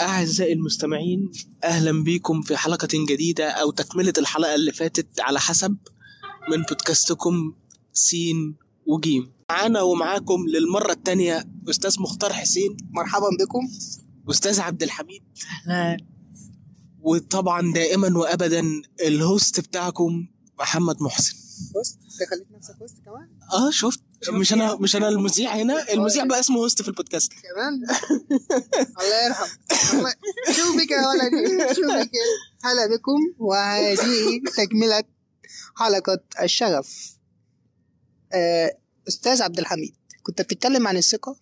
أعزائي المستمعين أهلا بكم في حلقة جديدة أو تكملة الحلقة اللي فاتت على حسب من بودكاستكم سين وجيم. معانا ومعاكم للمرة التانية أستاذ مختار حسين مرحبا بكم. أستاذ عبد الحميد. وطبعا دائما وأبدا ال host بتاعكم محمد محسن. بص أنت خليت نفسك وسط كمان؟ آه شفت. مش أنا مش أنا المذيع هنا المذيع بقى اسمه هوست في البودكاست. كمان؟ الله يرحم. شو بك يا ولدي؟ شو بك؟ هلا بكم وهذه تكملة حلقة الشغف آه، أستاذ عبد الحميد كنت بتتكلم عن الثقة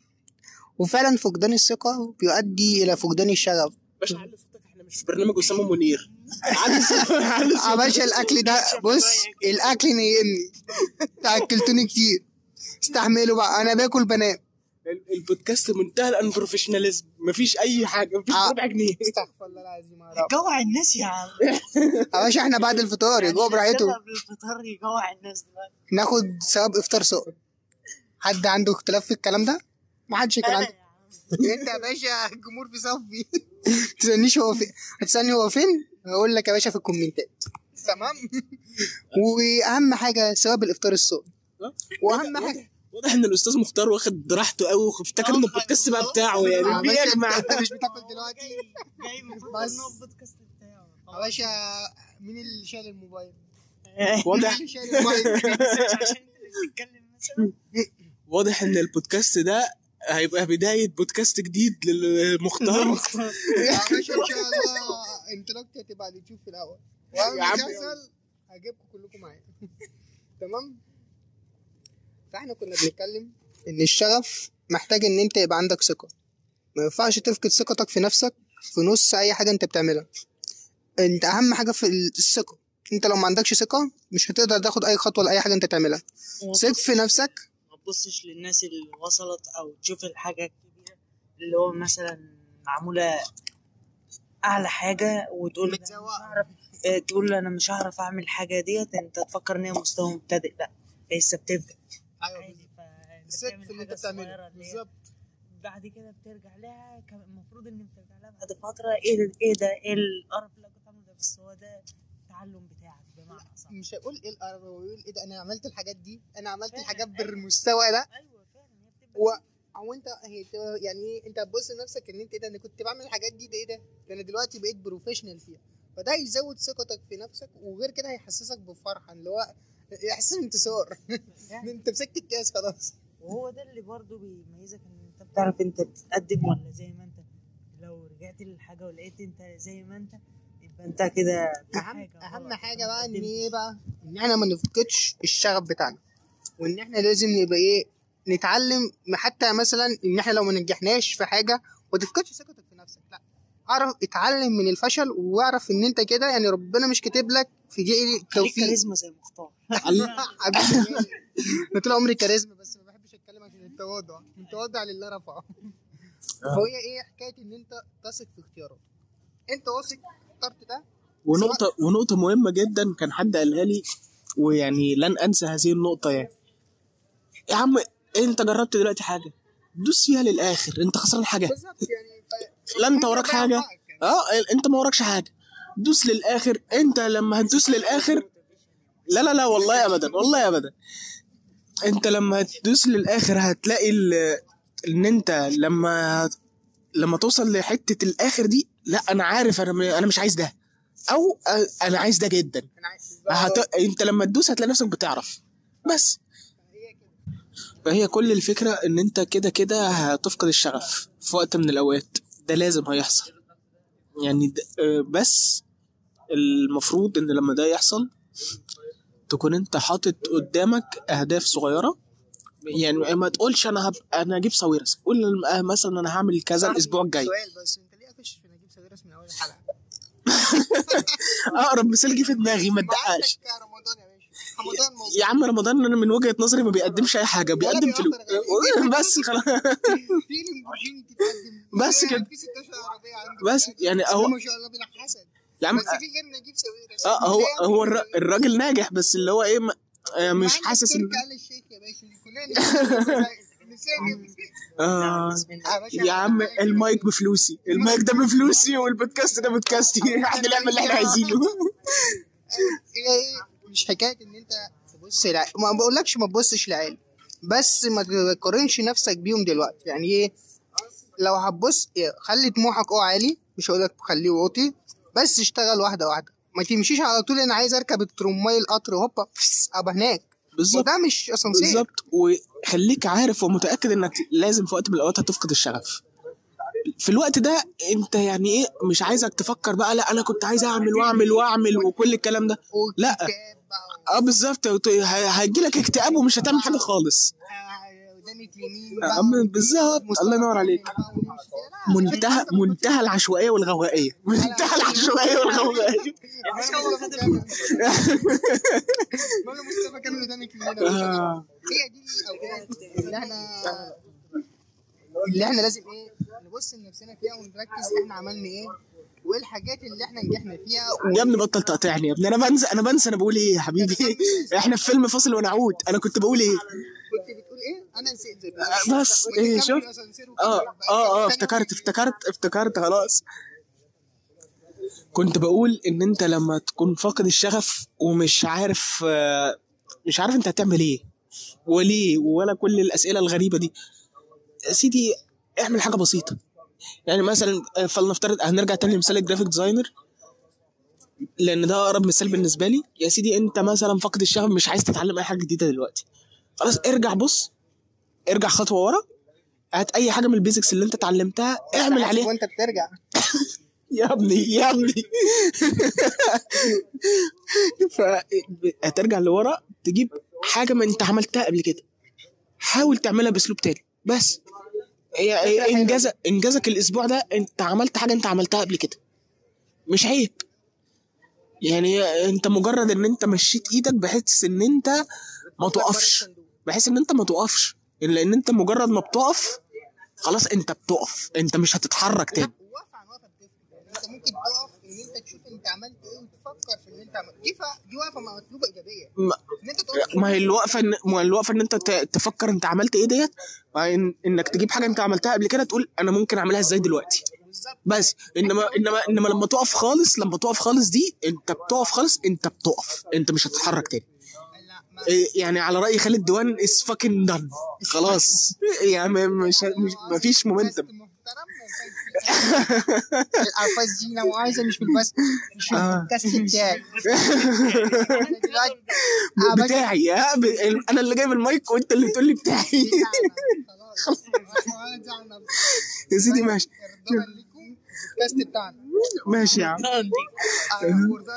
وفعلا فقدان الثقة بيؤدي إلى فقدان الشغف باشا علي صوتك إحنا مش في برنامج اسامه منير. علي صوتك علي يا. باشا الأكل ده بص الأكل نيمني تأكلتوني كتير. استحملوا بقى. أنا باكل بنام ال- البودكاست منتهى ال unprofessionalism مفيش أي حاجة مفيش آه. ربع جنيه. استغفر الله العظيم يا رب. جوع الناس يا عم. يا باشا إحنا بعد الفطار يجوا براحته. قبل الفطار يجوع الناس دلوقتي ناخد ثواب إفطار سؤال حد عنده اختلاف في الكلام ده؟ ما حدش كان عنده. أنت يا باشا الجمهور بيصفي. تسألنيش هو فين هتسألني هو فين؟ هقول لك يا باشا في الكومنتات. تمام؟ وأهم حاجة ثواب الإفطار الصوم واهم حاجة واضح إن الأستاذ مختار واخد راحته قوي وافتكر ان البودكاست بقى بتاعه يا يعني في إيه يا جماعة أنت مش بتاكل دلوقتي؟ جاي من بس. البودكاست بتاعه. يا باشا مين اللي شايل الموبايل؟ واضح. مين اللي شايل الموبايل؟ عشان بتتكلم مثلا واضح إن البودكاست ده هيبقى بداية بودكاست جديد للمختار. يا باشا إن شاء الله انطلاقتي هتبقى على اليوتيوب في الأول. يا وأنا. مسلسل هجيبكم كلكم معايا. تمام؟ فاحنا كنا بنتكلم إن الشغف محتاج إن أنت يبقى عندك ثقة. ما ينفعش تفقد ثقتك في نفسك في نص أي حاجة أنت بتعملها. أنت أهم حاجة في الثقة. أنت لو ما عندكش ثقة مش هتقدر تاخد أي خطوة لأي حاجة أنت تعملها. ثق في نفسك. ما تبصش للناس اللي وصلت أو تشوف الحاجة الكبيره اللي هو مثلا معمولة أعلى حاجة وتقول مش. هعرف آه، تقول أنا مش هعرف أعمل الحاجة ديت. أنت تفكر إن هي مستوى مبتدئ. لأ لسه بتبدا عادي في اللي أنت حاجة بتعمله صغيرة اللي هي بالظبط. بعد كده بترجع لها كان المفروض إن بترجع لها بعد فترة إيه ده إيه ده؟ إيه القرف اللي كنت عامله ده؟ بس هو ده التعلم بتاعك بمعنى أصح. مش هيقول إيه القرف هو يقول إيه ده؟ أنا عملت الحاجات دي أنا عملت الحاجات أيوة. بالمستوى ده. أيوه فعلا هي بتبقى و... أو أنت يعني إيه؟ أنت هتبص لنفسك إن أنت إيه ده؟ أنا كنت بعمل الحاجات دي ده إيه ده؟ ده أنا دلوقتي بقيت بروفيشنال فيها. فده هيزود ثقتك في نفسك وغير كده هيحسسك بفرحة اللي هو احساس انتصار يعني انت مسكت الكاس خلاص. وهو ده اللي برضه بيميزك إن أنت بتعرف أنت بتتقدم ولا زي ما أنت. لو رجعت للحاجة ولقيت أنت زي ما أنت يبقى أنت كده أهم أهم حاجة بقى إن. إيه بقى؟ إن إحنا ما نفقدش الشغف بتاعنا. وإن إحنا لازم نبقى إيه؟ نتعلم حتى مثلا إن إحنا لو ما نجحناش في حاجة ما تفقدش ثقتك في نفسك. لأ اعرف اتعلم من الفشل واعرف ان انت كده يعني ربنا مش كاتب لك في جيل خليك توفيق. كاريزما زي مختار. حبيبي. أنا طول عمري كاريزما بس ما بحبش اتكلم عشان التواضع. من تواضع لله رفعه. فهي إيه حكاية ان انت تثق في اختياراتك انت واثق اخترت ده؟ ونقطة ونقطة مهمة جدا كان حد قالها لي ويعني لن أنسى هذه النقطة يعني. يا عم انت جربت دلوقتي حاجة؟ دوس فيها للآخر انت خسران حاجة. بالظبط يعني. لا انت وراك حاجة. آه أنت ما وراكش حاجة. دوس للآخر. أنت لما هتدوس للآخر لا لا لا والله ابدا والله ابدا. أنت لما هتدوس للآخر هتلاقي إن أنت لما لما توصل لحتة الآخر دي لا أنا عارف أنا أنا مش عايز ده. أو أنا عايز ده جدا. هت... أنت لما تدوس هتلاقي نفسك بتعرف. بس. فهي كل الفكرة إن أنت كده كده هتفقد الشغف في وقت من الأوقات. ده لازم هيحصل يعني. آه، بس المفروض إن لما ده يحصل تكون أنت حاطط قدامك أهداف صغيرة يعني ما تقولش أنا هب... أنا أجيب ساويرس قول آه، مثلا أنا هعمل كذا الأسبوع الجاي سؤال بس أنت ليه قافش في نجيب ساويرس من أول الحلقة؟ أقرب مثال جه في دماغي ما تدققش رمضان يا عم رمضان أنا من وجهة نظري ما بيقدمش أي حاجة بيقدم فلوس بس خلاص. بس كده. في 16 عربية عنده. بس يعني بسم هو الله ما شاء الله بلا حسد يا عم بس في غير نجيب ساويرس آه هو هو الر- الراجل ناجح بس اللي هو إيه آه، مش حاسس ان آه. يا عم المايك بفلوسي. المايك ده بفلوسي. والبودكاست ده بودكاستي. إحنا نعمل اللي إحنا عايزينه. هي إيه مش حكاية إن أنت تبص لع... ما بقولكش ما تبصش لعيال بس ما تقارنش نفسك بيهم دلوقتي. يعني إيه؟ لو هتبص إيه، خلي طموحك أه عالي مش هقولك خليه واطي بس اشتغل واحدة واحدة. ما تمشيش على طول أنا عايز أركب الترماي القطر هوبا أبقى هناك. بالظبط. وده مش أسانسير. بالظبط. وخليك عارف ومتأكد إنك لازم في وقت من الأوقات هتفقد الشغف. في الوقت ده انت يعني إيه مش عايزك تفكر بقى لا أنا كنت عايز اعمل واعمل واعمل وكل الكلام ده. لا. آه بالظبط. هيجي لك اكتئاب ومش هتعمل حاجة خالص. بقى أما بالظبط. الله ينور عليك. منتهى منتهى العشوائية والغوائية. منتهى العشوائية والغوائية. مصطفى كان آه. هي دي الأوقات اللي إحنا اللي إحنا لازم إيه نبص لنفسنا فيها ونركز إحنا عملنا إيه وايه الحاجات اللي إحنا نجحنا فيها يا ابني بطل تقاطعني يا ابني. أنا بنسى أنا بنسى أنا بقول إيه يا حبيبي؟ إحنا في فيلم فاصل ونعود. أنا كنت بقول إيه؟ كنت بتقول إيه؟ أنا نسيت زي آه، بس إيه شوف. آه آه آه افتكرت افتكرت افتكرت خلاص. كنت بقول إن أنت لما تكون فاقد الشغف ومش عارف آه، مش عارف أنت هتعمل إيه. وليه؟ ولا كل الأسئلة الغريبة دي. يا سيدي اعمل حاجة بسيطة. يعني مثلا آه، فلنفترض هنرجع تاني لمثال ال graphic designer. لأن ده أقرب مثال بالنسبة لي. يا سيدي أنت مثلا فاقد الشغف مش عايز تتعلم أي حاجة جديدة دلوقتي. خلاص ارجع بص. ارجع خطوة ورا. هات أي حاجة من البيزكس اللي أنت اتعلمتها. اعمل عليها. وأنت بترجع. يا ابني يا ابني. فهترجع لورا. تجيب حاجة ما أنت عملتها قبل كده. حاول تعملها بأسلوب تاني. بس. هي هي انجاز إنجازك الأسبوع ده أنت عملت حاجة أنت عملتها قبل كده. مش عيب. يعني أنت مجرد إن أنت مشيت إيدك بحيث إن أنت ما تقفش. بحيث إن أنت ما تقفش. لأن أنت مجرد ما بتقف خلاص أنت بتقف. أنت مش هتتحرك تاني. يعني أنت ممكن تقف ان انت تشوف انت عملت إيه وتفكر في اللي أنت دي دي وقفه مطلوبه إيجابية؟ ما- إن أنت ما هي الوقفة إن- ما الوقفة إن أنت ت- تفكر أنت عملت إيه ديت؟ إن إنك تجيب حاجة أنت عملتها قبل كده تقول أنا ممكن أعملها إزاي دلوقتي. بس. انما انما إنما لما تقف خالص لما تقف خالص دي أنت بتقف خالص أنت بتقف. أنت مش هتتحرك تاني. إيه يعني على رأي خالد ديوان is fucking done خلاص. يعني مش مش مفيش momentum محترم الالفاظ دي لو عايزه مش في البث مش بتاعي بتاعي يا ب... أنا اللي جايب المايك وانت اللي بتقول لي بتاعي. خلاص. يا سيدي ماشي البودكاست بتاعنا ماشي يا عم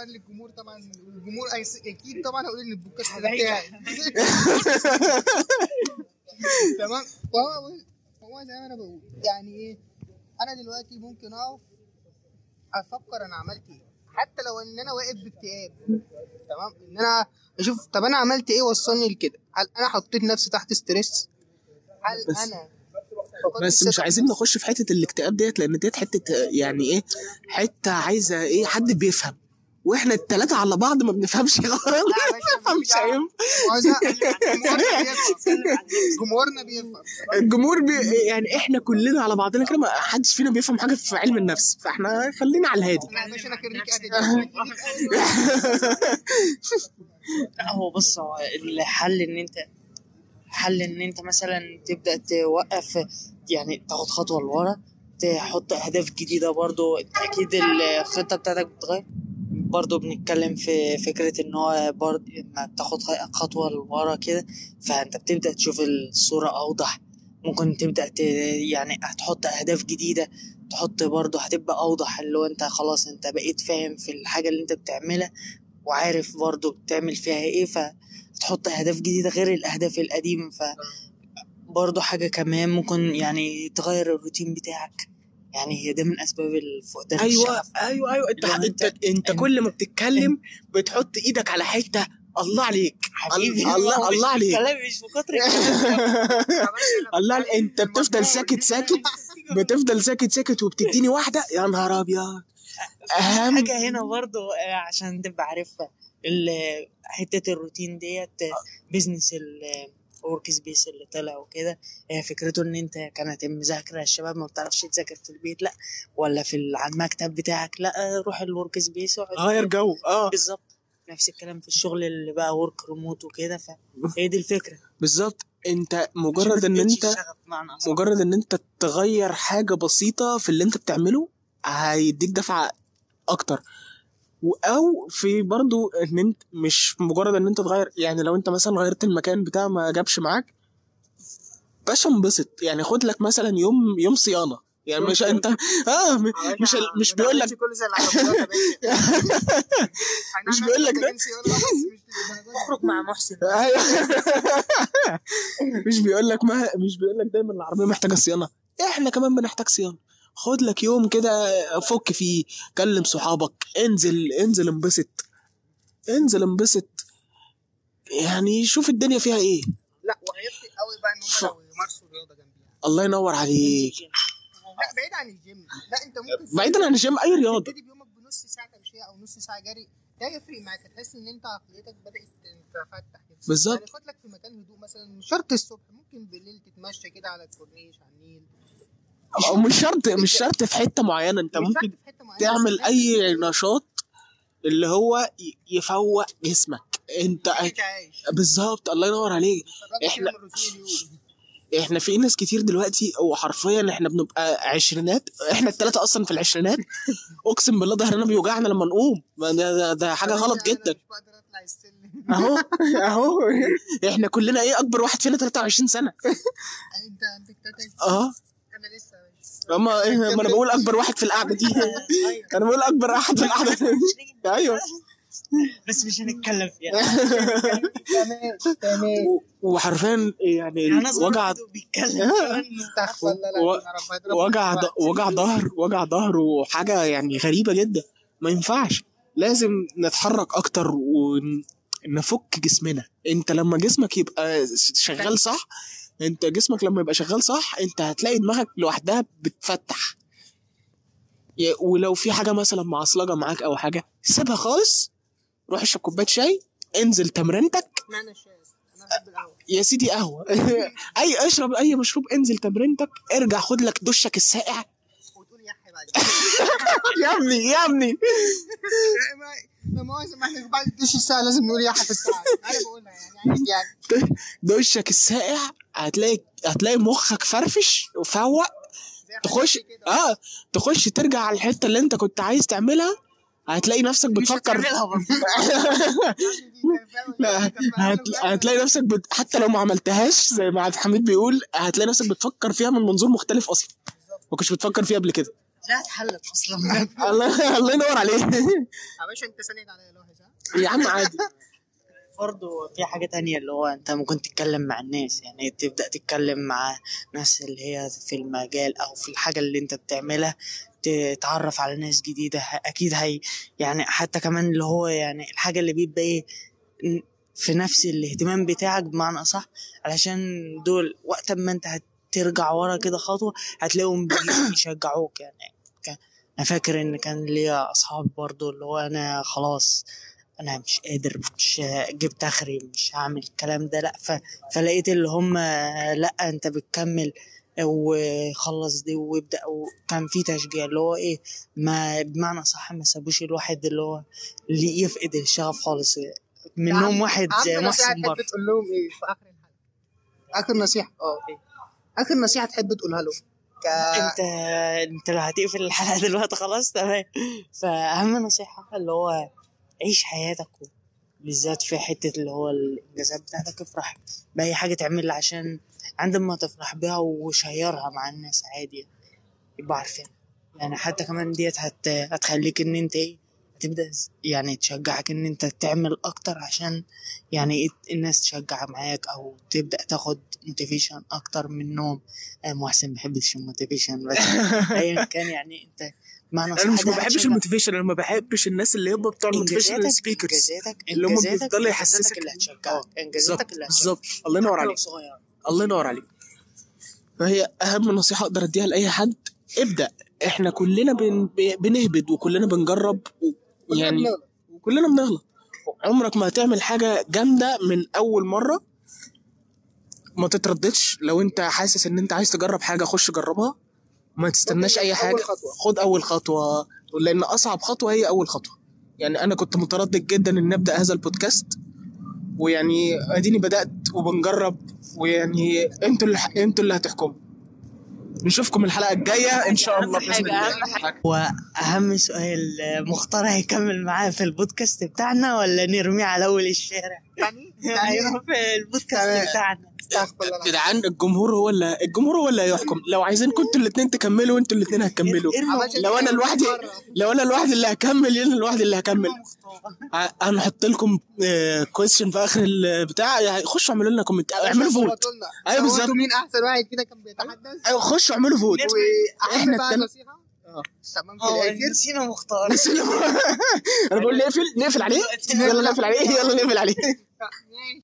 للجمهور طبعا الجمهور أكيد طبعا هيقول ان البودكاست بتاعي تمام هو زي ما أنا بقول يعني إيه؟ أنا دلوقتي ممكن أقف أفكر أنا عملت إيه. حتى لو إن أنا واقف باكتئاب تمام؟ إن أنا أشوف طب أنا عملت إيه وصلني لكده؟ هل أنا حطيت نفسي تحت ستريس؟ هل بس- أنا بس مش عايزين نخش في حتة الاكتئاب ديت لأن ديت حتة يعني إيه؟ حتة عايزة إيه؟ حد بيفهم. وإحنا التلاتة على بعض ما بنفهمش خالص. لا. يا باشا، مش عيب عاوزة- جمهورنا بيفهم. الجمهور بي يعني إحنا كلنا على بعضنا كده ما حدش فينا بيفهم حاجة في علم النفس. فاحنا خلينا على الهادي. لا هو بص هو الحل إن أنت حل إن أنت مثلا تبدأ توقف يعني تاخد خطوة لورا تحط أهداف جديدة برضو. أكيد الخطة بتاعتك بتتغير. برضو بنتكلم في فكرة إن هو برضو لما بتاخد خطوة لورا كده فأنت بتبدأ تشوف الصورة أوضح. ممكن تبدأ ت... يعني هتحط أهداف جديدة تحط برضو هتبقى أوضح اللي هو أنت خلاص أنت بقيت فاهم في الحاجة اللي أنت بتعملها وعارف برضو بتعمل فيها إيه فتحط أهداف جديدة غير الأهداف القديمة. ف برضو حاجة كمان ممكن يعني تغير الروتين بتاعك. يعني هي ده من أسباب الفقدان أيوه الشغف. أيوه أيوه. أنت أنت انت- أنت كل ما بتتكلم بتحط إيدك على حتة الله عليك. حبيبي الله الله عليك. الكلام مش بكتر الله عليك. أنت بتفضل ساكت ساكت؟ بتفضل ساكت ساكت وبتديني واحدة؟ يا نهار أبيض. أهم حاجة هنا برضو آه، عشان تبقى عارفها حتة الروتين ديت business ال workspace اللي طلع وكده هي فكرته إن أنت كانت المذاكره الشباب ما بتعرفش تذاكر في البيت لأ ولا في على المكتب بتاعك لأ روح ال workspace اقعد غير جو آه. بالظبط. نفس الكلام في الشغل اللي بقى work remote وكده فهي دي الفكرة. بالظبط. أنت مجرد إن أنت. مجرد إن أنت تغير حاجة بسيطة في اللي أنت بتعمله هيديك دفعة أكتر. أو في برضو إن أنت مش مجرد إن أنت تغير يعني لو أنت مثلا غيرت المكان بتاع ما جابش معاك باشا انبسط يعني خد لك مثلا يوم يوم صيانة يعني مش أنت آه مش ال- مش بيقول لك. مش بيقول لك ده. أخرج مع محسن. مش بيقول لك ما مش بيقول لك دايما العربية محتاجة صيانة إحنا كمان بنحتاج صيانة خد لك يوم كده فك فيه كلم صحابك انزل انزل انبسط. انزل انبسط. يعني شوف الدنيا فيها إيه. لا وهيفرق قوي بقى إن هم لو يمارسوا رياضة جنبيها. الله ينور عليك. لا بعيد عن الجيم. لا انت ممكن بعيدا عن الجيم أي رياضة. تبتدي بيومك بنص ساعة تمشية أو نص ساعة جري. ده يفرق معاك. تحس إن أنت عقليتك بدأت تتفتح كده. بالظبط. يعني خد لك في مكان هدوء مثلا مش شرط الصبح ممكن بالليل تتمشى كده على الكورنيش على النيل. مش شرط مش شرط في حتة معينة. انت ممكن تعمل أي نشاط اللي هو يفوق جسمك. انت بالظبط. الله ينور عليك. اليوم. إحنا في ناس كتير دلوقتي وحرفيا إحنا بنبقى عشرينات. إحنا الثلاثه أصلا في العشرينات. اقسم بالله ظهرنا بيوجعنا لما نقوم. ده, ده, ده حاجة غلط أنا جدا. أهو. أهو. إحنا كلنا إيه أكبر واحد فينا 23 سنة. أنت عندك أه أنا لسه يا باشا. اما إيه، ما أنا بقول أكبر واحد في القعدة دي. أنا بقول أكبر واحد في القعدة. أيوه. بس مش هنتكلم فيها. وحرفيا يعني صغير وجع وجع وجع ظهر وجع ظهر وحاجة يعني غريبة جدا. ما ينفعش. لازم نتحرك أكتر ونفك جسمنا. أنت لما جسمك يبقى شغال. صح انت جسمك لما يبقى شغال صح انت هتلاقي دماغك لوحدها بتفتح. ولو في حاجة مثلا معصلجة معاك أو حاجة سيبها خالص روح اشرب كوباية شاي انزل تمرينتك. اشمعنى الشاي يا سيدي قهوة. أي اشرب أي مشروب انزل تمرينتك ارجع خد لك دشك الساقع. وتقول يا ابني يا ابني. مؤاخذة ما إحنا بعد الدش الساعة؟ لازم نقول يا في الساعة. أنا بقولها يعني عادي يعني. دشك الساقع هتلاقي هتلاقي مخك فرفش وفوق. تخش. آه تخش ترجع على الحتة اللي أنت كنت عايز تعملها هتلاقي نفسك بتفكر. لا هت... هتلاقي نفسك بت... حتى لو ما عملتهاش زي ما عبد الحميد بيقول هتلاقي نفسك بتفكر فيها من منظور مختلف أصلا. ما كنتش بتفكر فيها قبل كده. لا اتحلت أصلا. الله الله ينور عليه يا باشا انت ساند عليا لوحظ ها يا عم عادي. برضه في حاجة تانية اللي هو انت ممكن تتكلم مع الناس يعني تبدأ تتكلم مع ناس اللي هي في المجال أو في الحاجة اللي انت بتعملها تتعرف على ناس جديدة أكيد هي يعني حتى كمان اللي هو يعني الحاجة اللي بيبقى إيه ن- في نفس الاهتمام بتاعك بمعنى اصح علشان دول وقت ما انت هترجع ورا كده خطوة هتلاقيهم بي- بيشجعوك يعني. أنا فاكر إن كان ليا أصحاب برضو اللي هو أنا خلاص أنا مش قادر مش جبت آخري مش هعمل الكلام ده لأ ف... فلقيت اللي هم لأ أنت بتكمل وخلص دي وابدأ وكان في تشجيع اللي هو إيه ما بمعنى صح ما سابوش الواحد اللي هو اللي يفقد الشغف خالص. منهم واحد زي محسن تحب برضه. تقول لهم إيه؟ في آخر الحلقة. آخر نصيحة. آه آخر نصيحة تحب تقولها لهم ك... انت انت لو هتقفل الحلقة دلوقتي خلاص تمام. فأهم نصيحة اللي هو عيش حياتك بالذات في حتة اللي هو الإنجازات بتاعتك افرح بأي حاجة تعملها عشان عندما تفرح بها وشيرها مع الناس عادي يبقوا عارفين. يعني حتى كمان ديت هت... هتخليك إن أنت إيه تبدأ يعني تشجعك إن أنت تعمل أكتر عشان يعني الناس تشجع معاك أو تبدأ تاخد motivation أكتر منهم آه، محسن ما بيحبش ال motivation بس ايا كان يعني أنت معنى أنا مش ما بحبش ال motivation أنا ما بحبش الناس اللي هم بتوع ال motivation speakers إنجازاتك اللي هم بيفضلوا يحسسك اللي آه، هتشجعك. إنجازاتك اللي هتشجعك. بالظبط. الله ينور عليك. الله ينور عليك. فهي أهم نصيحة أقدر أديها لأي حد ابدأ. إحنا كلنا بن... بنهبد وكلنا بنجرب و... يعني وكلنا بنغلط. عمرك ما هتعمل حاجة جامدة من أول مرة ما تترددش. لو أنت حاسس إن أنت عايز تجرب حاجة خش جربها. ما تستناش أي أول حاجة. خطوة. خد أول خطوة. لأن أصعب خطوة هي أول خطوة. يعني أنا كنت متردد جدا إن أبدأ هذا البودكاست. ويعني أديني بدأت وبنجرب. ويعني أنتوا اللي أنتوا اللي هتحكموا. نشوفكم الحلقة الجاية إن شاء الله بإذن الله. وأهم سؤال مختار هيكمل معايا في البودكاست بتاعنا ولا نرميه على أول الشارع؟ يعني؟ أيوه في البودكاست بتاعنا. العظيم. جدعان الجمهور هو اللي الجمهور هو اللي هيحكم. لو عايزينكم أنتوا الاثنين تكملوا أنتوا الاثنين هتكملوا. ارموا لو أنا لوحدي لو أنا لوحدي اللي هكمل أنا لوحدي اللي هكمل. هنحط لكم question في آخر البتاع خشوا اعملوا لنا comment اعملوا vote أيوة بالظبط. مين أحسن واحد فينا كان بيتحدث. أيوه خشوا اعملوا فوت وإحنا إحنا بقى التل- نصيحه آه. تمام في آه الآخر نسينا مختار. أنا بقول نقفل نقفل عليه؟ يلا نقفل عليه يلا نقفل عليه.